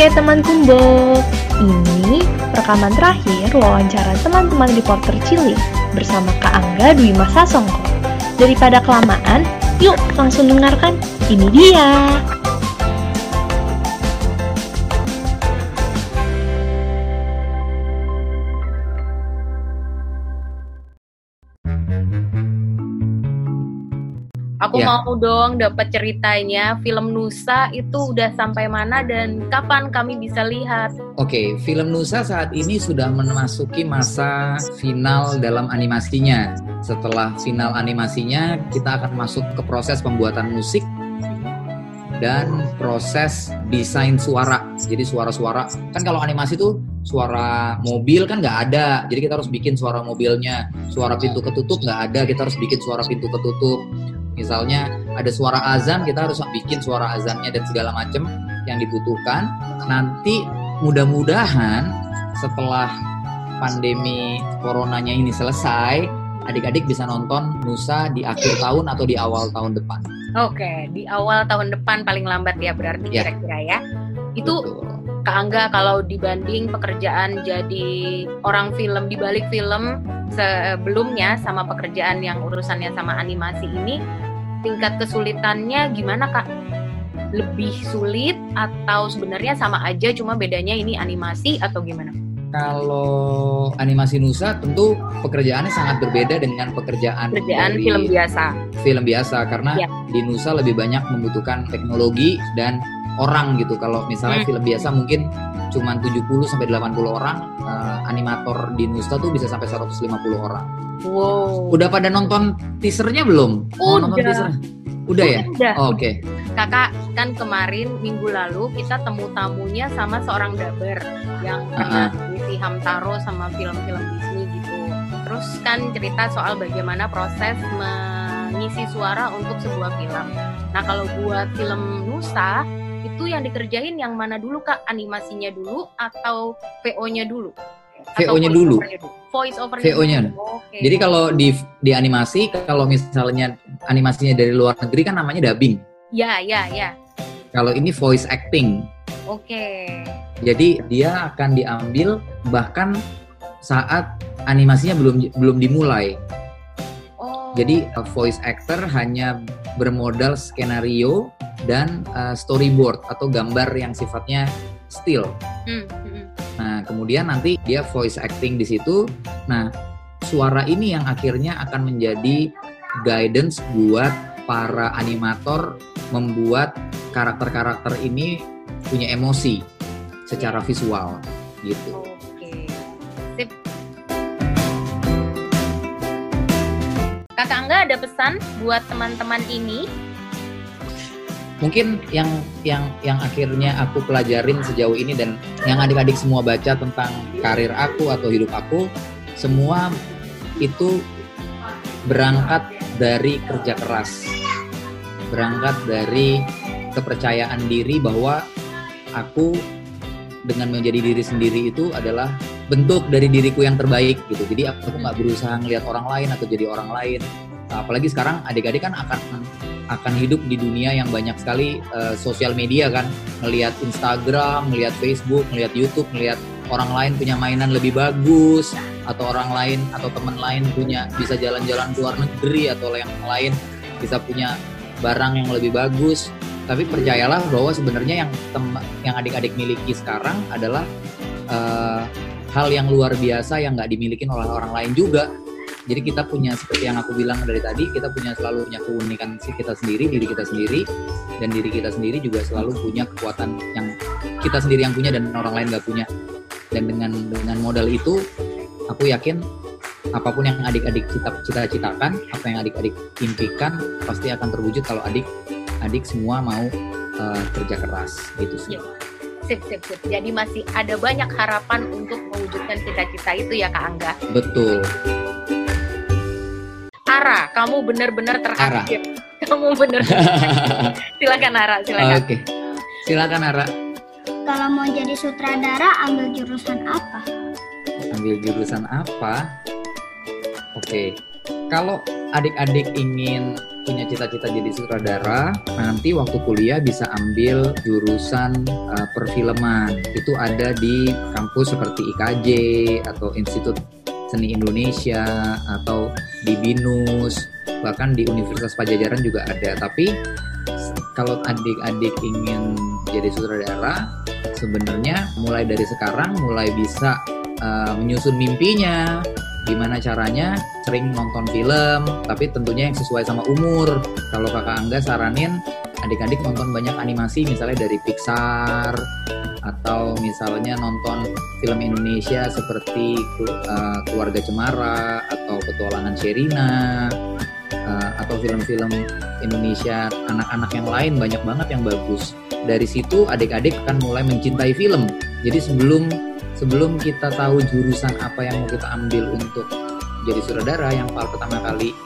Oke teman Kumbo, ini rekaman terakhir wawancara teman-teman reporter Cili bersama Kak Angga Dwi Masa Songko. Daripada kelamaan, yuk langsung dengarkan. Ini dia. Aku Ya. mau dong dapat ceritanya film Nusa itu udah sampai mana dan kapan kami bisa lihat? Oke, film Nusa saat ini sudah memasuki masa final dalam animasinya. Setelah final animasinya, kita akan masuk ke proses pembuatan musik dan proses desain suara. Jadi suara-suara kan kalau animasi tuh suara mobil kan nggak ada, jadi kita harus bikin suara mobilnya. Suara pintu ketutup nggak ada, kita harus bikin suara pintu ketutup. Misalnya ada suara azan, kita harus bikin suara azannya dan segala macam yang dibutuhkan. Nanti mudah-mudahan setelah pandemi coronanya ini selesai, adik-adik bisa nonton Nusa di akhir tahun atau di awal tahun depan. Oke, di awal tahun depan paling lambat ya berarti Ya. kira-kira ya. Itu Betul. Kak Angga kalau dibanding pekerjaan jadi orang film di balik film sebelumnya sama pekerjaan yang urusannya sama animasi ini, tingkat kesulitannya gimana Kak? Lebih sulit atau sebenarnya sama aja cuma bedanya ini animasi atau gimana? Kalau animasi Nusa tentu pekerjaannya sangat berbeda dengan pekerjaan Pekerjaan dari film biasa. film biasa karena Ya. di Nusa lebih banyak membutuhkan teknologi dan orang gitu. Kalau misalnya Hmm. film biasa mungkin cuman 70 sampai 80 orang, eh, animator di Nusa tuh bisa sampai 150 orang. Wow. Udah pada nonton teasernya belum? Mau nonton Udah. teaser? Udah ya? Udah. Oh, Oke. Kakak kan kemarin minggu lalu kita temu tamunya sama seorang daber yang pernah ngisi Hamtaro sama film-film Disney gitu. Terus kan cerita soal bagaimana proses mengisi suara untuk sebuah film. Nah kalau buat film Nusa itu yang dikerjain yang mana dulu kak? Animasinya dulu atau VO-nya dulu? VO-nya dulu. Voice over VO-nya. Oke. Jadi kalau di di animasi kalau misalnya animasinya dari luar negeri kan namanya dubbing. ya ya ya. Kalau ini voice acting. Oke. Jadi dia akan diambil bahkan saat animasinya belum belum dimulai. Oh. Jadi uh, voice actor hanya bermodal skenario dan uh, storyboard atau gambar yang sifatnya still. Hmm, hmm, hmm. Nah, kemudian nanti dia voice acting di situ. Nah, suara ini yang akhirnya akan menjadi guidance buat para animator membuat karakter-karakter ini punya emosi secara visual gitu. Kakak Angga ada pesan buat teman-teman ini? Mungkin yang yang yang akhirnya aku pelajarin sejauh ini dan yang adik-adik semua baca tentang karir aku atau hidup aku, semua itu berangkat dari kerja keras. Berangkat dari kepercayaan diri bahwa aku dengan menjadi diri sendiri itu adalah bentuk dari diriku yang terbaik gitu. Jadi aku nggak berusaha ngelihat orang lain atau jadi orang lain. Apalagi sekarang adik-adik kan akan akan hidup di dunia yang banyak sekali eh, sosial media kan, ngelihat Instagram, ngelihat Facebook, ngelihat YouTube, ngelihat orang lain punya mainan lebih bagus atau orang lain atau teman lain punya bisa jalan-jalan ke luar negeri atau yang lain bisa punya barang yang lebih bagus. Tapi percayalah bahwa sebenarnya yang tem- yang adik-adik miliki sekarang adalah eh, hal yang luar biasa yang nggak dimiliki oleh orang lain juga. Jadi kita punya seperti yang aku bilang dari tadi, kita punya selalu punya keunikan kita sendiri, diri kita sendiri, dan diri kita sendiri juga selalu punya kekuatan yang kita sendiri yang punya dan orang lain nggak punya. Dan dengan dengan modal itu, aku yakin apa pun yang adik-adik cita- cita-citakan, apa yang adik-adik impikan, pasti akan terwujud kalau adik-adik semua mau eh, kerja keras gitu sih. Sip, sip, sip. Jadi masih ada banyak harapan untuk mewujudkan cita-cita itu ya Kak Angga. Betul. Ara, kamu benar-benar terkagum. Kamu benar. silakan Ara, silakan. Oke. Silakan Ara. Kalau mau jadi sutradara, ambil jurusan apa? ambil jurusan apa? Oke, kalau adik-adik ingin punya cita-cita jadi sutradara, nanti waktu kuliah bisa ambil jurusan uh, perfilman. Itu ada di kampus seperti IKJ atau Institut Seni Indonesia atau di BINUS, bahkan di Universitas Pajajaran juga ada. Tapi kalau adik-adik ingin jadi sutradara, sebenarnya mulai dari sekarang mulai bisa uh, menyusun mimpinya, gimana caranya? Sering nonton film tapi tentunya yang sesuai sama umur. Kalau kakak Angga saranin adik-adik nonton banyak animasi misalnya dari Pixar atau misalnya nonton film Indonesia seperti uh, Keluarga Cemara atau Petualangan Sherina uh, atau film-film Indonesia anak-anak yang lain banyak banget yang bagus. Dari situ adik-adik akan mulai mencintai film. Jadi sebelum sebelum kita tahu jurusan apa yang mau kita ambil untuk jadi sutradara yang paling pertama kali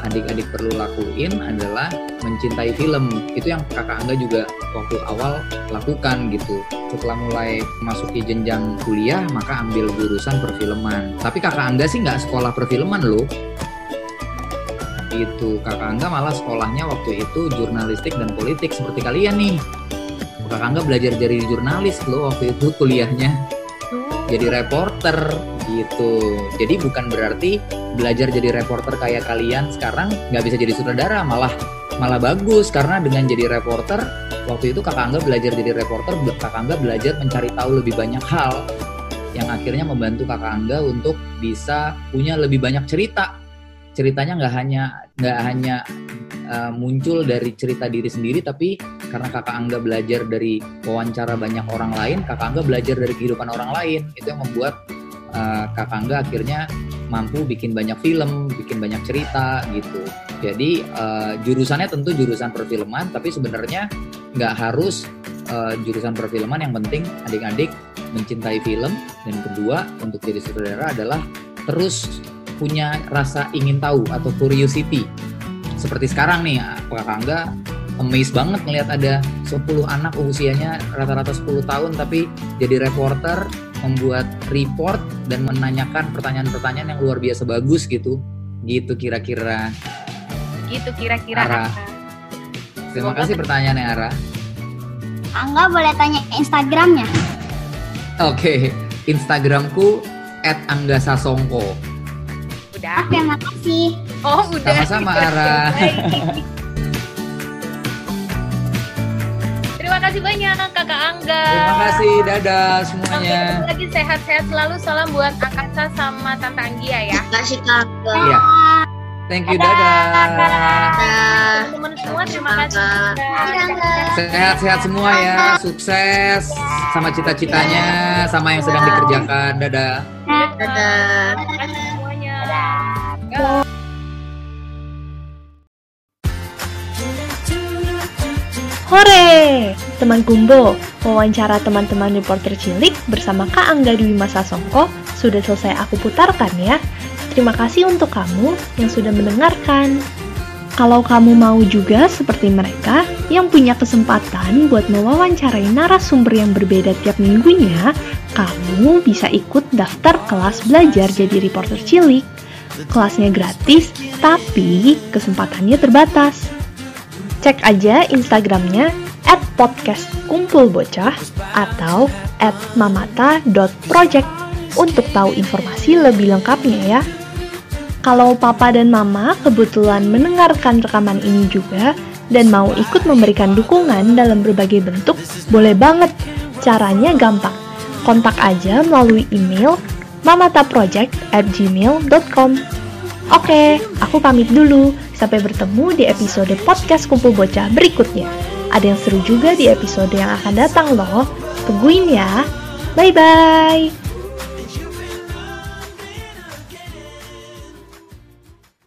adik-adik perlu lakuin adalah mencintai film. Itu yang kakak Angga juga waktu awal lakukan gitu. Setelah mulai masuki jenjang kuliah maka ambil jurusan perfilman. Tapi kakak Angga sih nggak sekolah perfilman loh. Itu kakak Angga malah sekolahnya waktu itu jurnalistik dan politik seperti kalian nih. Kakak Angga belajar jadi jurnalis loh waktu itu kuliahnya jadi reporter gitu. Jadi bukan berarti belajar jadi reporter kayak kalian sekarang nggak bisa jadi sutradara, malah malah bagus karena dengan jadi reporter waktu itu kakak Angga belajar jadi reporter, kakak Angga belajar mencari tahu lebih banyak hal yang akhirnya membantu kakak Angga untuk bisa punya lebih banyak cerita. Ceritanya nggak hanya nggak hanya uh, muncul dari cerita diri sendiri tapi karena kakak Angga belajar dari wawancara banyak orang lain kakak Angga belajar dari kehidupan orang lain. Itu yang membuat uh, kakak Angga akhirnya mampu bikin banyak film bikin banyak cerita gitu. Jadi uh, jurusannya tentu jurusan perfilman tapi sebenarnya nggak harus uh, jurusan perfilman. Yang penting adik-adik mencintai film. Dan kedua untuk jadi sutradara adalah terus punya rasa ingin tahu atau curiosity. Seperti sekarang nih kakak Angga amazed banget ngelihat ada 10 anak usianya rata-rata 10 tahun tapi jadi reporter membuat report dan menanyakan pertanyaan-pertanyaan yang luar biasa bagus gitu. Gitu kira-kira. Gitu kira-kira Ara. terima kasih pertanyaannya Ara. Angga boleh tanya Instagramnya? Oke okay. Instagramku at Angga Sasongko udah oke makasih Oh, udah. Sama-sama, Ara. Terima kasih banyak Kakak Angga. Terima kasih, dadah semuanya. Sampai lagi sehat-sehat selalu. Salam buat Akasa sama Tante Anggia ya. Terima kasih Kakak. Iya. Thank you, dadah. Teman-teman semua terima kasih. Sehat-sehat semua ya, sukses sama cita-citanya, sama yang sedang dikerjakan. Dadah. Dadah. Dadah. Hore! Teman Gumbo, wawancara teman-teman reporter cilik bersama Kak Angga Dwi Masa Songko sudah selesai aku putarkan ya. Terima kasih untuk kamu yang sudah mendengarkan. Kalau kamu mau juga seperti mereka yang punya kesempatan buat mewawancarai narasumber yang berbeda tiap minggunya, kamu bisa ikut daftar kelas belajar jadi reporter cilik. Kelasnya gratis, tapi kesempatannya terbatas. Cek aja Instagramnya at podcast kumpul bocah atau at mamata.project untuk tahu informasi lebih lengkapnya ya. Kalau papa dan mama kebetulan mendengarkan rekaman ini juga dan mau ikut memberikan dukungan dalam berbagai bentuk, boleh banget. Caranya gampang. Kontak aja melalui email mamataproject at gmail.com. Oke, aku pamit dulu. Sampai bertemu di episode podcast Kumpul Bocah berikutnya. Ada yang seru juga di episode yang akan datang loh. Tungguin ya. Bye-bye.